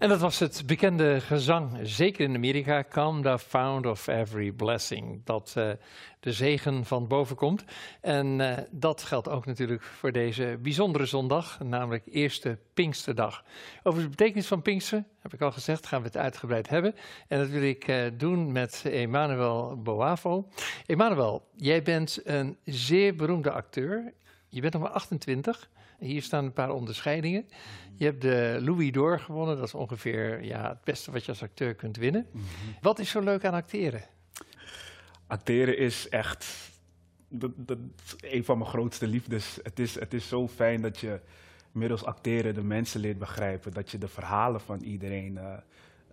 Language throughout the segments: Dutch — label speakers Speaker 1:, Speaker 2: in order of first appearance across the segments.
Speaker 1: En dat was het bekende gezang, zeker in Amerika, Calm the Found of Every Blessing, dat uh, de zegen van boven komt. En uh, dat geldt ook natuurlijk voor deze bijzondere zondag, namelijk eerste Pinksterdag. Over de betekenis van Pinkster, heb ik al gezegd, gaan we het uitgebreid hebben. En dat wil ik uh, doen met Emmanuel Boavo. Emmanuel, jij bent een zeer beroemde acteur. Je bent nog maar 28. Hier staan een paar onderscheidingen. Je hebt de Louis d'Or gewonnen. Dat is ongeveer ja, het beste wat je als acteur kunt winnen. Mm -hmm. Wat is zo leuk aan acteren?
Speaker 2: Acteren is echt dat, dat een van mijn grootste liefdes. Het is, het is zo fijn dat je middels acteren de mensen leert begrijpen. Dat je de verhalen van iedereen uh,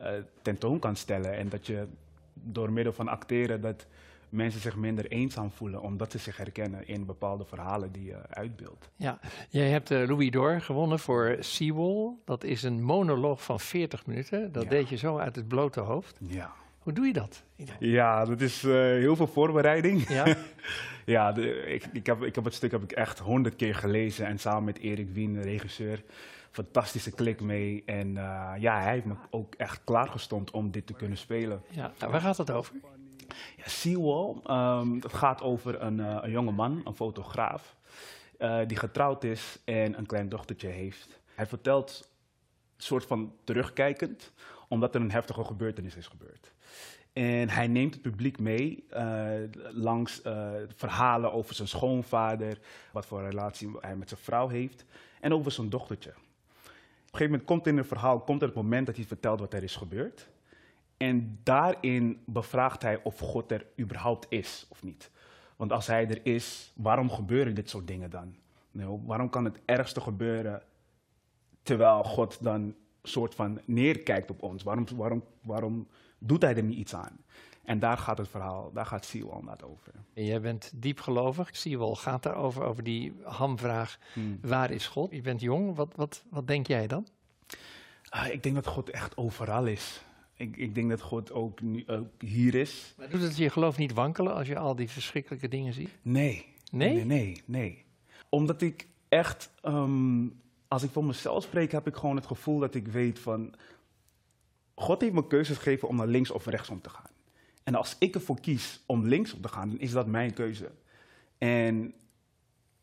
Speaker 2: uh, tentoon kan stellen. En dat je door middel van acteren dat mensen zich minder eenzaam voelen, omdat ze zich herkennen in bepaalde verhalen die je uitbeeldt.
Speaker 1: Ja, jij hebt uh, Louis d'Or gewonnen voor Seawall. Dat is een monoloog van 40 minuten. Dat ja. deed je zo uit het blote hoofd.
Speaker 2: Ja.
Speaker 1: Hoe doe je dat?
Speaker 2: Ja, dat is uh, heel veel voorbereiding. Ja, ja de, ik, ik, heb, ik heb het stuk heb ik echt honderd keer gelezen en samen met Erik Wien, de regisseur, fantastische klik mee. En uh, ja, hij heeft me ook echt klaargestond om dit te kunnen spelen.
Speaker 1: Ja, nou, waar gaat het over?
Speaker 2: Ja, Seawall, um, gaat over een, uh, een jonge man, een fotograaf, uh, die getrouwd is en een klein dochtertje heeft. Hij vertelt soort van terugkijkend, omdat er een heftige gebeurtenis is gebeurd. En hij neemt het publiek mee uh, langs verhalen over zijn schoonvader, wat voor relatie hij met zijn vrouw heeft, en over zijn dochtertje. Op een gegeven moment komt in het verhaal komt er het moment dat hij vertelt wat er is gebeurd. En daarin bevraagt hij of God er überhaupt is of niet. Want als hij er is, waarom gebeuren dit soort dingen dan? Nou, waarom kan het ergste gebeuren terwijl God dan soort van neerkijkt op ons? Waarom, waarom, waarom doet hij er niet iets aan? En daar gaat het verhaal, daar gaat Siewal net over.
Speaker 1: Jij bent diep gelovig. Siewal gaat daarover, over die hamvraag, hmm. waar is God? Je bent jong, wat, wat, wat denk jij dan?
Speaker 2: Uh, ik denk dat God echt overal is. Ik, ik, denk dat God ook, nu, ook hier is.
Speaker 1: Maar doet het je geloof niet wankelen als je al die verschrikkelijke dingen ziet?
Speaker 2: Nee.
Speaker 1: Nee?
Speaker 2: Nee, nee. nee. Omdat ik echt, um, als ik voor mezelf spreek, heb ik gewoon het gevoel dat ik weet van... God heeft me keuzes gegeven om naar links of rechtsom te gaan. En als ik ervoor kies om linksom te gaan, dan is dat mijn keuze. En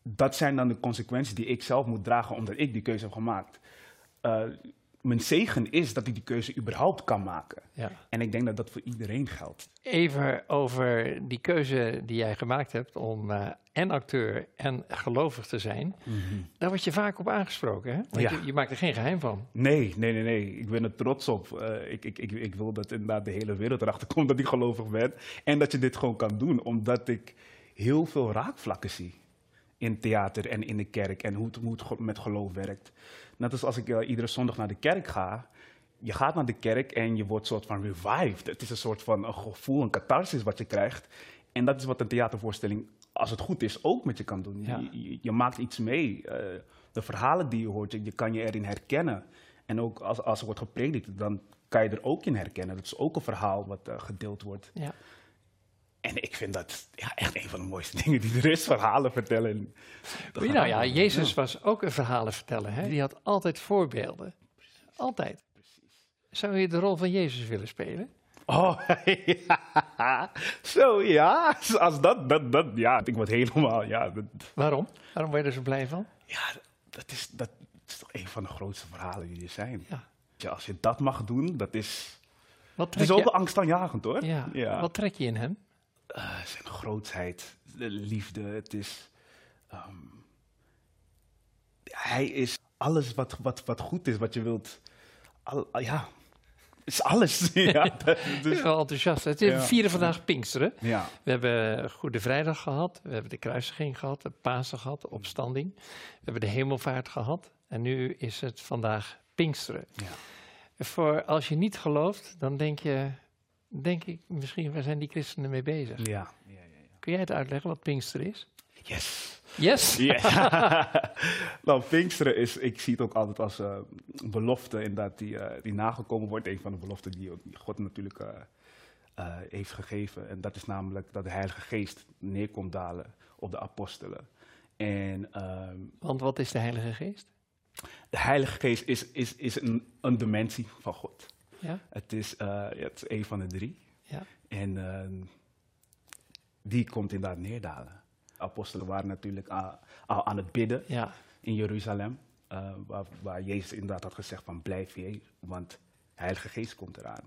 Speaker 2: dat zijn dan de consequenties die ik zelf moet dragen omdat ik die keuze heb gemaakt. Uh, mijn zegen is dat ik die keuze überhaupt kan maken. Ja. En ik denk dat dat voor iedereen geldt.
Speaker 1: Even over die keuze die jij gemaakt hebt om uh, en acteur en gelovig te zijn. Mm -hmm. Daar word je vaak op aangesproken, hè? Want ja. je, je, maakt er geen geheim van.
Speaker 2: Nee, nee, nee, nee. Ik ben er trots op. Uh, ik, ik, ik, ik, wil dat inderdaad de hele wereld erachter komt dat ik gelovig ben. En dat je dit gewoon kan doen, omdat ik heel veel raakvlakken zie. In theater en in de kerk en hoe het, hoe het met geloof werkt. Net als als ik uh, iedere zondag naar de kerk ga. Je gaat naar de kerk en je wordt soort van revived. Het is een soort van een gevoel, een catharsis wat je krijgt. En dat is wat een theatervoorstelling, als het goed is, ook met je kan doen. Ja. Je, je, je, maakt iets mee. Uh, de verhalen die je hoort, je, je, kan je erin herkennen. En ook als, als er wordt gepredikt, dan kan je er ook in herkennen. Dat is ook een verhaal wat uh, gedeeld wordt. Ja. En ik vind dat ja, echt een van de mooiste dingen die er is, verhalen vertellen.
Speaker 1: Nou ja, Jezus was ook een verhalen vertellen. Hè? Die had altijd voorbeelden. Altijd. Zou je de rol van Jezus willen spelen?
Speaker 2: Oh, ja. Zo, ja. Als dat, dat, dat, ja. Ik word helemaal, ja. Dat.
Speaker 1: Waarom? Waarom word je er zo blij van?
Speaker 2: Ja, dat is, dat is toch een van de grootste verhalen die er zijn. Ja. ja als je dat mag doen, dat is... Wat het is ook je... angstaanjagend, hoor.
Speaker 1: Ja. ja. Wat trek je in hem?
Speaker 2: Uh, zijn grootheid, de liefde, het is... Um, hij is alles wat, wat, wat goed is, wat je wilt... Al, ja, is alles. ja,
Speaker 1: dus, wel enthousiast. Het is ja. vierde vandaag Pinksteren. Ja. We hebben Goede Vrijdag gehad, we hebben de kruisiging gehad, de Pasen gehad, de opstanding. We hebben de hemelvaart gehad en nu is het vandaag Pinksteren. Ja. Voor als je niet gelooft, dan denk je, denk ik misschien, waar zijn die christenen mee bezig?
Speaker 2: Ja.
Speaker 1: Kun jij het uitleggen wat Pinkster is?
Speaker 2: Yes.
Speaker 1: Yes?
Speaker 2: Ja. nou, Pinksteren is, ik zie het ook altijd als eh, een belofte inderdaad die, eh, die nagekomen wordt. Een van de beloften die, God natuurlijk eh, eh, heeft gegeven. En dat is namelijk dat de Heilige Geest neerkomt dalen op de apostelen. En ehm,
Speaker 1: Want wat is de Heilige Geest?
Speaker 2: de Heilige Geest is, is, is een, een dimensie van God.
Speaker 1: Ja?
Speaker 2: Het is, eh, het is een van de drie.
Speaker 1: Ja.
Speaker 2: En ehm, die komt inderdaad neerdalen. Apostelen waren natuurlijk al aan het bidden
Speaker 1: Ja.
Speaker 2: in Jeruzalem. eh, waar, waar Jezus inderdaad had gezegd van blijf hier, want de Heilige Geest komt eraan.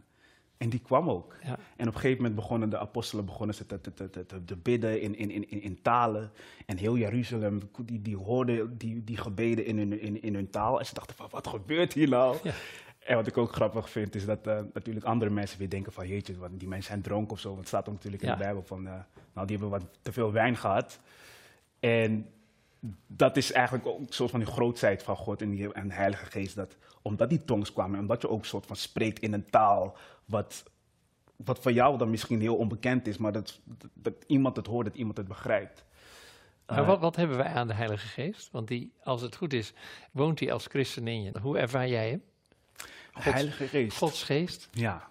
Speaker 2: En die kwam ook.
Speaker 1: Ja.
Speaker 2: En op een gegeven moment begonnen de apostelen begonnen ze te, te, te, bidden in, in, in, in, in talen. En heel Jeruzalem, die, die hoorde die, die gebeden in hun, in, in hun taal. En ze dachten van, wat gebeurt hier nou?
Speaker 1: Ja.
Speaker 2: En wat ik ook grappig vind, is dat eh, natuurlijk andere mensen weer denken van... jeetje, want die mensen zijn dronken of zo. Want het staat ook natuurlijk in
Speaker 1: Ja.
Speaker 2: de Bijbel van... eh, nou, die hebben wat te veel wijn gehad. En dat is eigenlijk ook een soort van die grootheid van God en, die, en de Heilige Geest. Dat, omdat die tongs kwamen en omdat je ook een soort van spreekt in een taal wat, wat voor jou dan misschien heel onbekend is, maar dat, dat, dat iemand het hoort, dat iemand het begrijpt.
Speaker 1: Maar
Speaker 2: Eh,
Speaker 1: wat, wat hebben wij aan de Heilige Geest? Want die, als het goed is, woont hij als christen in je. Hoe ervaar jij hem?
Speaker 2: De Heilige Geest.
Speaker 1: Gods Geest?
Speaker 2: Ja.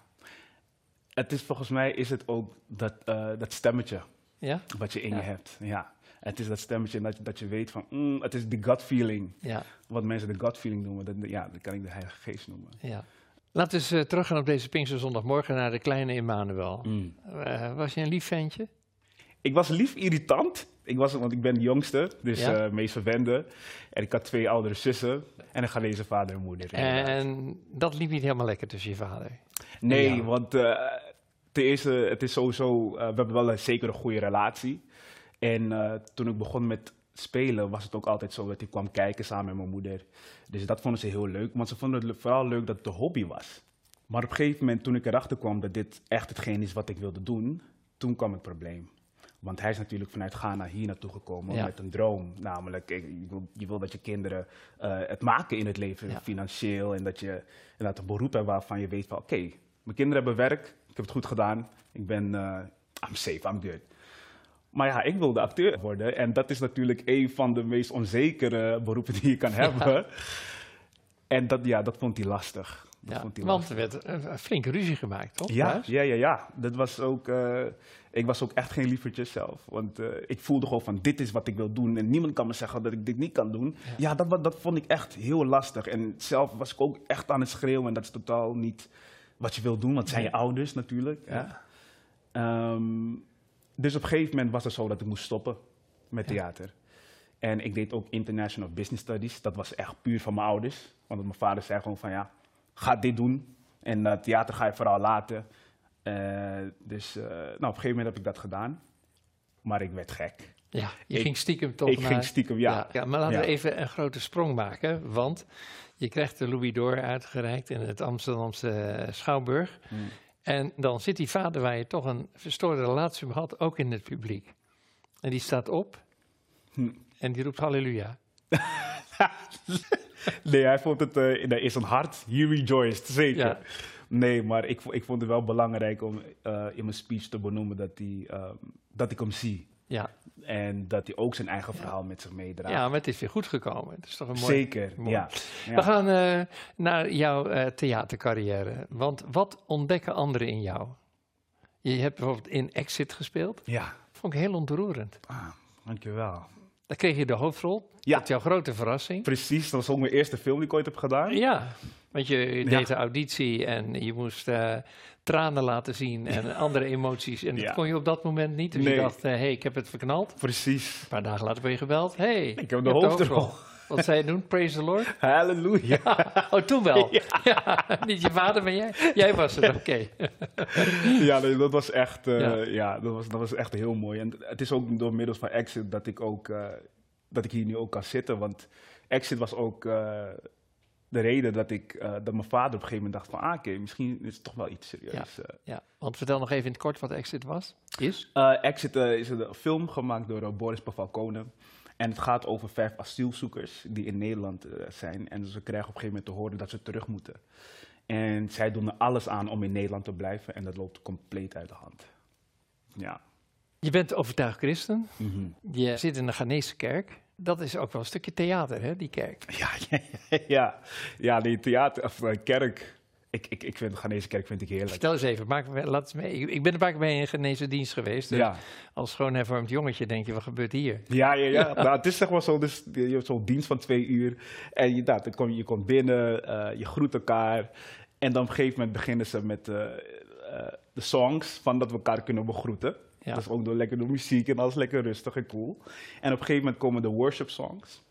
Speaker 2: Het is volgens mij is het ook dat, eh, dat stemmetje
Speaker 1: Ja?
Speaker 2: wat je in
Speaker 1: Ja.
Speaker 2: je hebt. Ja. Het is dat stemmetje dat, je- dat je weet van, mm, het is die gut feeling.
Speaker 1: Ja.
Speaker 2: Wat mensen de gut feeling noemen, dat, ja, dat kan ik de Heilige Geest noemen.
Speaker 1: ja. Laten we eens eh, teruggaan op deze Pinksterzondagmorgen naar de kleine Emmanuel.
Speaker 2: Mm.
Speaker 1: Eh, was je een lief ventje?
Speaker 2: Ik was lief irritant. Ik was, want ik ben de jongste, dus
Speaker 1: Ja.
Speaker 2: eh meest verwende. En ik had twee oudere zussen en een gelezen vader en moeder. inderdaad.
Speaker 1: En dat liep niet helemaal lekker tussen je vader.
Speaker 2: nee,
Speaker 1: ja.
Speaker 2: want eh, ten eerste, het is sowieso, eh, we hebben wel een zeker een goede relatie. En toen ik begon met spelen, was het ook altijd zo dat ik kwam kijken samen met mijn moeder. Dus dat vonden ze heel leuk, want ze vonden het vooral leuk dat het een hobby was. Maar op een gegeven moment, toen ik erachter kwam dat dit echt hetgeen is wat ik wilde doen, toen kwam het probleem. Want hij is natuurlijk vanuit Ghana hier naartoe gekomen
Speaker 1: Ja.
Speaker 2: met een droom. Namelijk, je wil, je wil dat je kinderen eh, het maken in het leven,
Speaker 1: Ja.
Speaker 2: financieel. En dat je inderdaad een beroep hebt waarvan je weet van, oké, mijn kinderen hebben werk, ik heb het goed gedaan. Ik ben, eh, I'm safe, I'm good. Maar ja, ik wilde acteur worden. En dat is natuurlijk een van de meest onzekere beroepen die je kan hebben. En dat, ja, dat vond hij lastig.
Speaker 1: Ja,
Speaker 2: vond hij
Speaker 1: want er werd een, flinke ruzie gemaakt, toch?
Speaker 2: Ja,
Speaker 1: thuis?
Speaker 2: ja, ja, ja. Dat was ook, eh, ik was ook echt geen liefertje zelf. Want eh, ik voelde gewoon van, dit is wat ik wil doen. En niemand kan me zeggen dat ik dit niet kan doen.
Speaker 1: Ja.
Speaker 2: Ja, dat, dat vond ik echt heel lastig. En zelf was ik ook echt aan het schreeuwen. En dat is totaal niet wat je wil doen. Want het zijn je ouders natuurlijk.
Speaker 1: Ja.
Speaker 2: Ehm, dus op een gegeven moment was het zo dat ik moest stoppen met theater. En ik deed ook International Business Studies. Dat was echt puur van mijn ouders. Want mijn vader zei gewoon van ja, ga dit doen. En eh, theater ga je vooral laten. Eh, dus eh, nou, op een gegeven moment heb ik dat gedaan. Maar ik werd gek.
Speaker 1: Ja, je
Speaker 2: Ik-
Speaker 1: ging stiekem toch
Speaker 2: ik
Speaker 1: naar...
Speaker 2: ging stiekem, ja.
Speaker 1: ja. maar laten
Speaker 2: Ja.
Speaker 1: we even een grote sprong maken. Want je krijgt de Louis d'Or uitgereikt in het Amsterdamse Schouwburg.
Speaker 2: Mm.
Speaker 1: En dan zit die vader waar je toch een verstoorde relatie mee had, ook in het publiek. En die staat op
Speaker 2: Hm.
Speaker 1: en die roept halleluja.
Speaker 2: Nee, hij vond het, er is een hart, he rejoiced, zeker.
Speaker 1: Ja.
Speaker 2: Nee, maar ik, ik vond het wel belangrijk om eh, in mijn speech te benoemen dat, hij, ehm, dat ik hem zie.
Speaker 1: Ja.
Speaker 2: En dat hij ook zijn eigen verhaal met zich meedraagt.
Speaker 1: ja, maar het is weer goed gekomen. Het is toch een mooi...
Speaker 2: Zeker,
Speaker 1: mooi.
Speaker 2: ja.
Speaker 1: We gaan eh, naar jouw theatercarrière. Want wat ontdekken anderen in jou? Je hebt bijvoorbeeld in Exit gespeeld.
Speaker 2: Ja,
Speaker 1: Vond ik heel ontroerend.
Speaker 2: ah, dankjewel.
Speaker 1: Daar kreeg je de hoofdrol.
Speaker 2: Ja.
Speaker 1: Tot jouw grote verrassing.
Speaker 2: Precies, dat was ook mijn eerste film die ik ooit heb gedaan.
Speaker 1: Ja, want je deed
Speaker 2: Ja.
Speaker 1: de auditie en je moest eh, tranen laten zien en andere emoties. En dat kon je op dat moment niet. Dus je
Speaker 2: Nee.
Speaker 1: dacht, hé, hey, ik heb het verknald.
Speaker 2: Precies.
Speaker 1: Een paar dagen later ben je gebeld. hey,
Speaker 2: Ik heb
Speaker 1: je
Speaker 2: de hoofdrol.
Speaker 1: Wat zei je doen? Praise the Lord?
Speaker 2: Halleluja.
Speaker 1: Oh, toen wel. Ja. niet je vader, maar jij. Jij was het, oké.
Speaker 2: ja, nee, dat was echt, eh,
Speaker 1: Ja.
Speaker 2: ja. dat, was, dat was echt heel mooi. En het is ook door middels van Exit dat ik ook eh, dat ik hier nu ook kan zitten. Want Exit was ook eh, de reden dat ik dat mijn vader op een gegeven moment dacht van, ah, oké, misschien is het toch wel iets serieus. eh.
Speaker 1: Ja, want vertel nog even in het kort wat Exit was. Is?
Speaker 2: Exit is een film gemaakt door Boris Pavalkone. En het gaat over vijf asielzoekers die in Nederland eh, zijn. En ze krijgen op een gegeven moment te horen dat ze terug moeten. En zij doen er alles aan om in Nederland te blijven. En dat loopt compleet uit de hand. Ja.
Speaker 1: Je bent overtuigd christen.
Speaker 2: Mhm.
Speaker 1: Je zit in de Ghanese kerk. Dat is ook wel een stukje theater, hè, die kerk.
Speaker 2: Ja, ja, ja, ja. Die theater, of eh, kerk. Ik, ik, ik vind de Ghanese kerk vind ik heerlijk.
Speaker 1: Vertel eens even, maak, laat eens mee. Ik, ik ben een paar keer bij een Ghanese dienst geweest. Dus
Speaker 2: Ja,
Speaker 1: als gewoon hervormd jongetje denk je, wat gebeurt hier?
Speaker 2: ja, ja. ja. Nou, het is zeg maar zo, dus, je hebt zo'n dienst van twee uur. En je, nou, kom, je komt binnen, eh, je groet elkaar. En dan op een gegeven moment beginnen ze met eh, eh, de songs van dat we elkaar kunnen begroeten.
Speaker 1: Ja.
Speaker 2: Dat is ook door lekker door muziek en alles lekker rustig en cool. En op een gegeven moment komen de worship songs.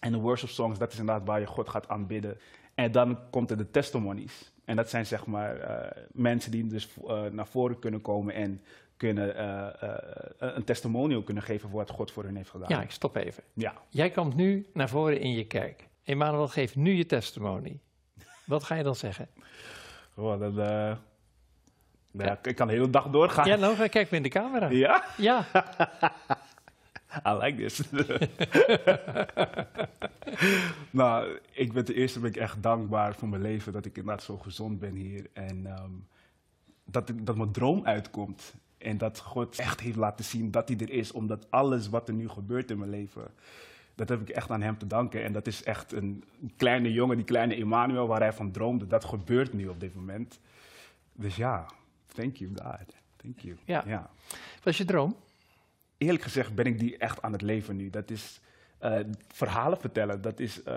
Speaker 2: En de worship songs, dat is inderdaad waar je God gaat aanbidden. En dan komt er de testimonies. En dat zijn zeg maar eh, mensen die dus eh, naar voren kunnen komen en kunnen, eh, eh, een testimonial kunnen geven voor wat God voor hen heeft gedaan.
Speaker 1: Ja, ik stop even.
Speaker 2: ja.
Speaker 1: Jij komt nu naar voren in je kerk. Emmanuel geeft nu je testimony. Wat ga je dan zeggen?
Speaker 2: Oh, dat, nou ja, ik kan de hele dag doorgaan.
Speaker 1: Ja, nou, kijk me in de camera.
Speaker 2: Ja?
Speaker 1: Ja,
Speaker 2: I like this. nou, ik ben ten eerste ben ik echt dankbaar voor mijn leven dat ik inderdaad zo gezond ben hier. En ehm, dat, dat mijn droom uitkomt. En dat God echt heeft laten zien dat hij er is. Omdat alles wat er nu gebeurt in mijn leven, dat heb ik echt aan hem te danken. En dat is echt een kleine jongen, die kleine Emmanuel, waar hij van droomde. Dat gebeurt nu op dit moment. Dus ja, thank you God. Thank you.
Speaker 1: Ja.
Speaker 2: ja
Speaker 1: wat is je droom?
Speaker 2: Eerlijk gezegd ben ik die echt aan het leven nu. Dat is eh, verhalen vertellen. Dat is eh,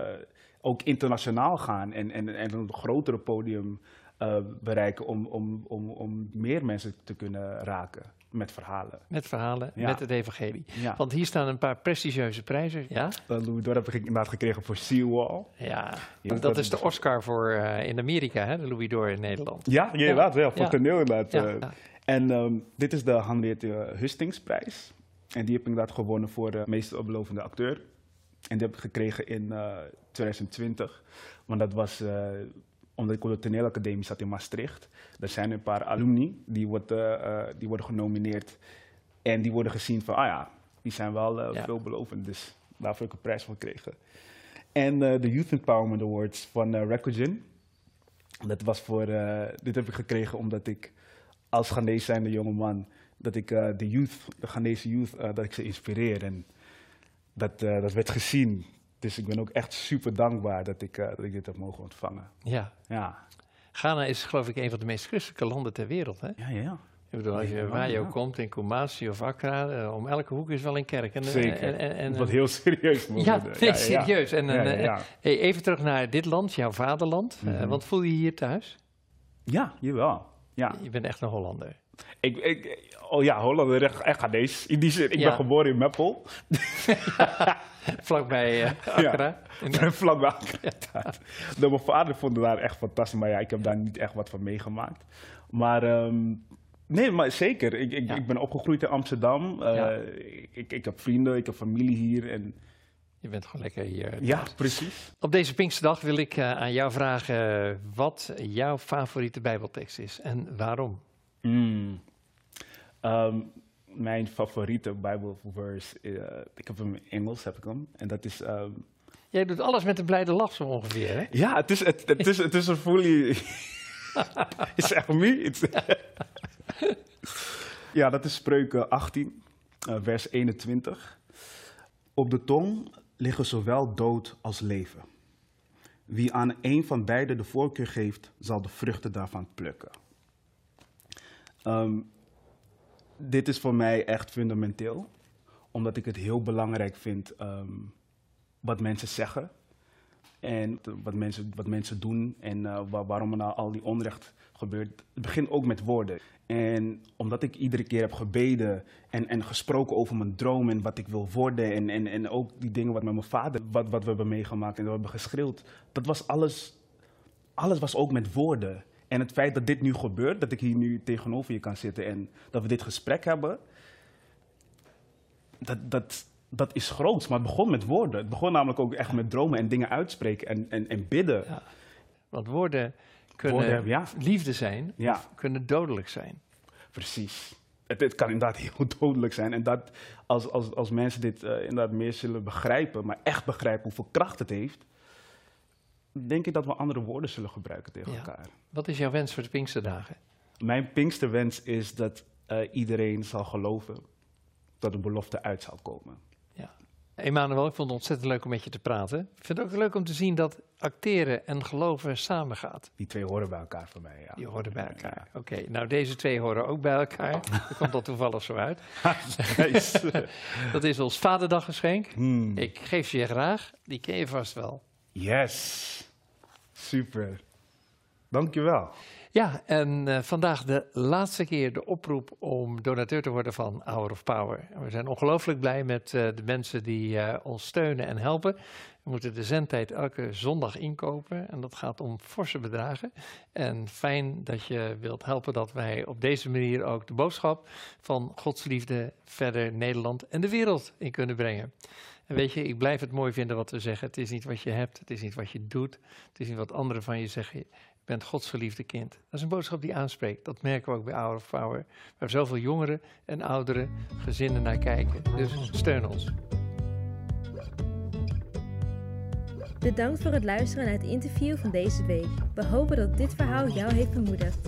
Speaker 2: ook internationaal gaan en, en, en een grotere podium eh, bereiken om, om, om, om meer mensen te kunnen raken met verhalen.
Speaker 1: Met verhalen,
Speaker 2: Ja.
Speaker 1: met het evangelie.
Speaker 2: Ja.
Speaker 1: Want hier staan een paar prestigieuze prijzen. Ja?
Speaker 2: Uh, Louis Dor heb ik inderdaad gekregen voor Seawall.
Speaker 1: Ja,
Speaker 2: Ja,
Speaker 1: dat,
Speaker 2: dat
Speaker 1: is de Oscar voor eh, in Amerika, hè? de Louis d'Or in Nederland.
Speaker 2: Ja, ja, inderdaad wel. Voor
Speaker 1: Ja.
Speaker 2: toneel inderdaad.
Speaker 1: Ja,
Speaker 2: eh.
Speaker 1: ja.
Speaker 2: En ehm, dit is de Henriette Hustingsprijs. En die heb ik inderdaad gewonnen voor de meest opbelovende acteur. En die heb ik gekregen in eh, 2020. Want dat was eh, omdat ik op de toneelacademie zat in Maastricht. Er zijn een paar alumni die, wordt, eh, eh, die worden genomineerd. En die worden gezien van, ah ja, die zijn wel eh,
Speaker 1: Ja.
Speaker 2: veelbelovend. Dus daarvoor heb ik een prijs voor gekregen. En eh, de Youth Empowerment Awards van uh, Recogin. Dat was voor, eh, dit heb ik gekregen omdat ik als Ghanese zijnde jonge man, dat ik eh, de youth, de Ghanese youth, eh, dat ik ze inspireer. En dat, eh, dat werd gezien. Dus ik ben ook echt super dankbaar dat ik, dat ik dit heb mogen ontvangen.
Speaker 1: Ja.
Speaker 2: Ja,
Speaker 1: Ghana is geloof ik een van de meest christelijke landen ter wereld. Hè?
Speaker 2: ja, ja.
Speaker 1: Ik bedoel, als je
Speaker 2: Ja,
Speaker 1: waar je ook
Speaker 2: ja.
Speaker 1: komt, in Kumasi of Accra, om elke hoek is wel een kerk. En,
Speaker 2: Zeker.
Speaker 1: En, en, en,
Speaker 2: Wat heel serieus moet
Speaker 1: ja,
Speaker 2: worden.
Speaker 1: serieus. En,
Speaker 2: Ja, ja, ja.
Speaker 1: hey, even terug naar dit land, jouw vaderland.
Speaker 2: Mhm.
Speaker 1: wat voel je hier thuis?
Speaker 2: Ja, jawel. Ja.
Speaker 1: Je bent echt een Hollander.
Speaker 2: Ik, ik, oh ja, Holland, echt, echt Ghanese. In die zin, ik
Speaker 1: Ja.
Speaker 2: ben geboren in Meppel.
Speaker 1: Vlakbij eh Accra. En, eh,
Speaker 2: Vlakbij Accra. Nou, Mijn vader vond het daar echt fantastisch, maar ja, ik heb daar niet echt wat van meegemaakt. Maar ehm, nee, maar zeker. Ik, ik,
Speaker 1: Ja.
Speaker 2: ik ben opgegroeid in Amsterdam. Eh,
Speaker 1: Ja.
Speaker 2: ik, ik heb vrienden, ik heb familie hier. En,
Speaker 1: je bent gewoon lekker hier.
Speaker 2: ja, precies.
Speaker 1: Op deze Pinksterdag wil ik eh, aan jou vragen eh, wat jouw favoriete Bijbeltekst is en waarom.
Speaker 2: Mm. Ehm, mijn favoriete Bijbelverse, eh, ik heb hem in Engels, heb ik hem. En dat is... ehm,
Speaker 1: Jij doet alles met een blijde lach zo ongeveer, hè?
Speaker 2: Ja, het is, het, het is, het is een fully... is echt me. Ja, dat is Spreuken 18, eh, vers 21. Op de tong liggen zowel dood als leven. Wie aan een van beide de voorkeur geeft, zal de vruchten daarvan plukken. Ehm, dit is voor mij echt fundamenteel, omdat ik het heel belangrijk vind ehm, wat mensen zeggen en wat mensen, wat mensen doen en eh, wa- waarom er nou al die onrecht gebeurt. Het begint ook met woorden. En omdat ik iedere keer heb gebeden en, en gesproken over mijn droom en wat ik wil worden. En, en, en ook die dingen wat met mijn vader, wat, wat we hebben meegemaakt en we hebben geschreeuwd. Dat was alles, alles was ook met woorden. En het feit dat dit nu gebeurt, dat ik hier nu tegenover je kan zitten en dat we dit gesprek hebben, dat, dat, dat is groots. Maar het begon met woorden. Het begon namelijk ook echt met dromen en dingen uitspreken en, en, en bidden.
Speaker 1: Ja. Want woorden kunnen
Speaker 2: Woorden, ja.
Speaker 1: liefde zijn
Speaker 2: Ja.
Speaker 1: of kunnen dodelijk zijn.
Speaker 2: Precies. Het, het kan inderdaad heel dodelijk zijn. En dat als, als, als mensen dit eh, inderdaad meer zullen begrijpen, maar echt begrijpen hoeveel kracht het heeft, denk ik dat we andere woorden zullen gebruiken tegen
Speaker 1: Ja.
Speaker 2: elkaar.
Speaker 1: Wat is jouw wens voor de Pinksterdagen?
Speaker 2: Mijn pinksterwens is dat eh, iedereen zal geloven tot een belofte uit zal komen.
Speaker 1: Emanuel, ik vond het ontzettend leuk om met je te praten. Ik vind het ook leuk om te zien dat acteren en geloven samen gaat.
Speaker 2: Die twee horen bij elkaar voor mij. Ja.
Speaker 1: Die horen bij elkaar. Oké, nou deze twee horen ook bij elkaar. Dat komt dat toevallig zo uit. dat is ons vaderdaggeschenk.
Speaker 2: Hmm.
Speaker 1: Ik geef ze je graag. Die ken je vast wel.
Speaker 2: Yes, super. Dankjewel.
Speaker 1: Ja, en eh, vandaag de laatste keer de oproep om donateur te worden van Hour of Power. We zijn ongelooflijk blij met eh, de mensen die eh, ons steunen en helpen. We moeten de zendtijd elke zondag inkopen en dat gaat om forse bedragen. En fijn dat je wilt helpen dat wij op deze manier ook de boodschap van Gods liefde verder Nederland en de wereld in kunnen brengen. Weet je, ik blijf het mooi vinden wat we zeggen. Het is niet wat je hebt, het is niet wat je doet, het is niet wat anderen van je zeggen bent Gods geliefde kind. Dat is een boodschap die aanspreekt. Dat merken we ook bij Hour of Power. Waar zoveel jongeren en ouderen gezinnen naar kijken. Dus steun ons.
Speaker 3: Bedankt voor het luisteren naar het interview van deze week. We hopen dat dit verhaal jou heeft bemoedigd.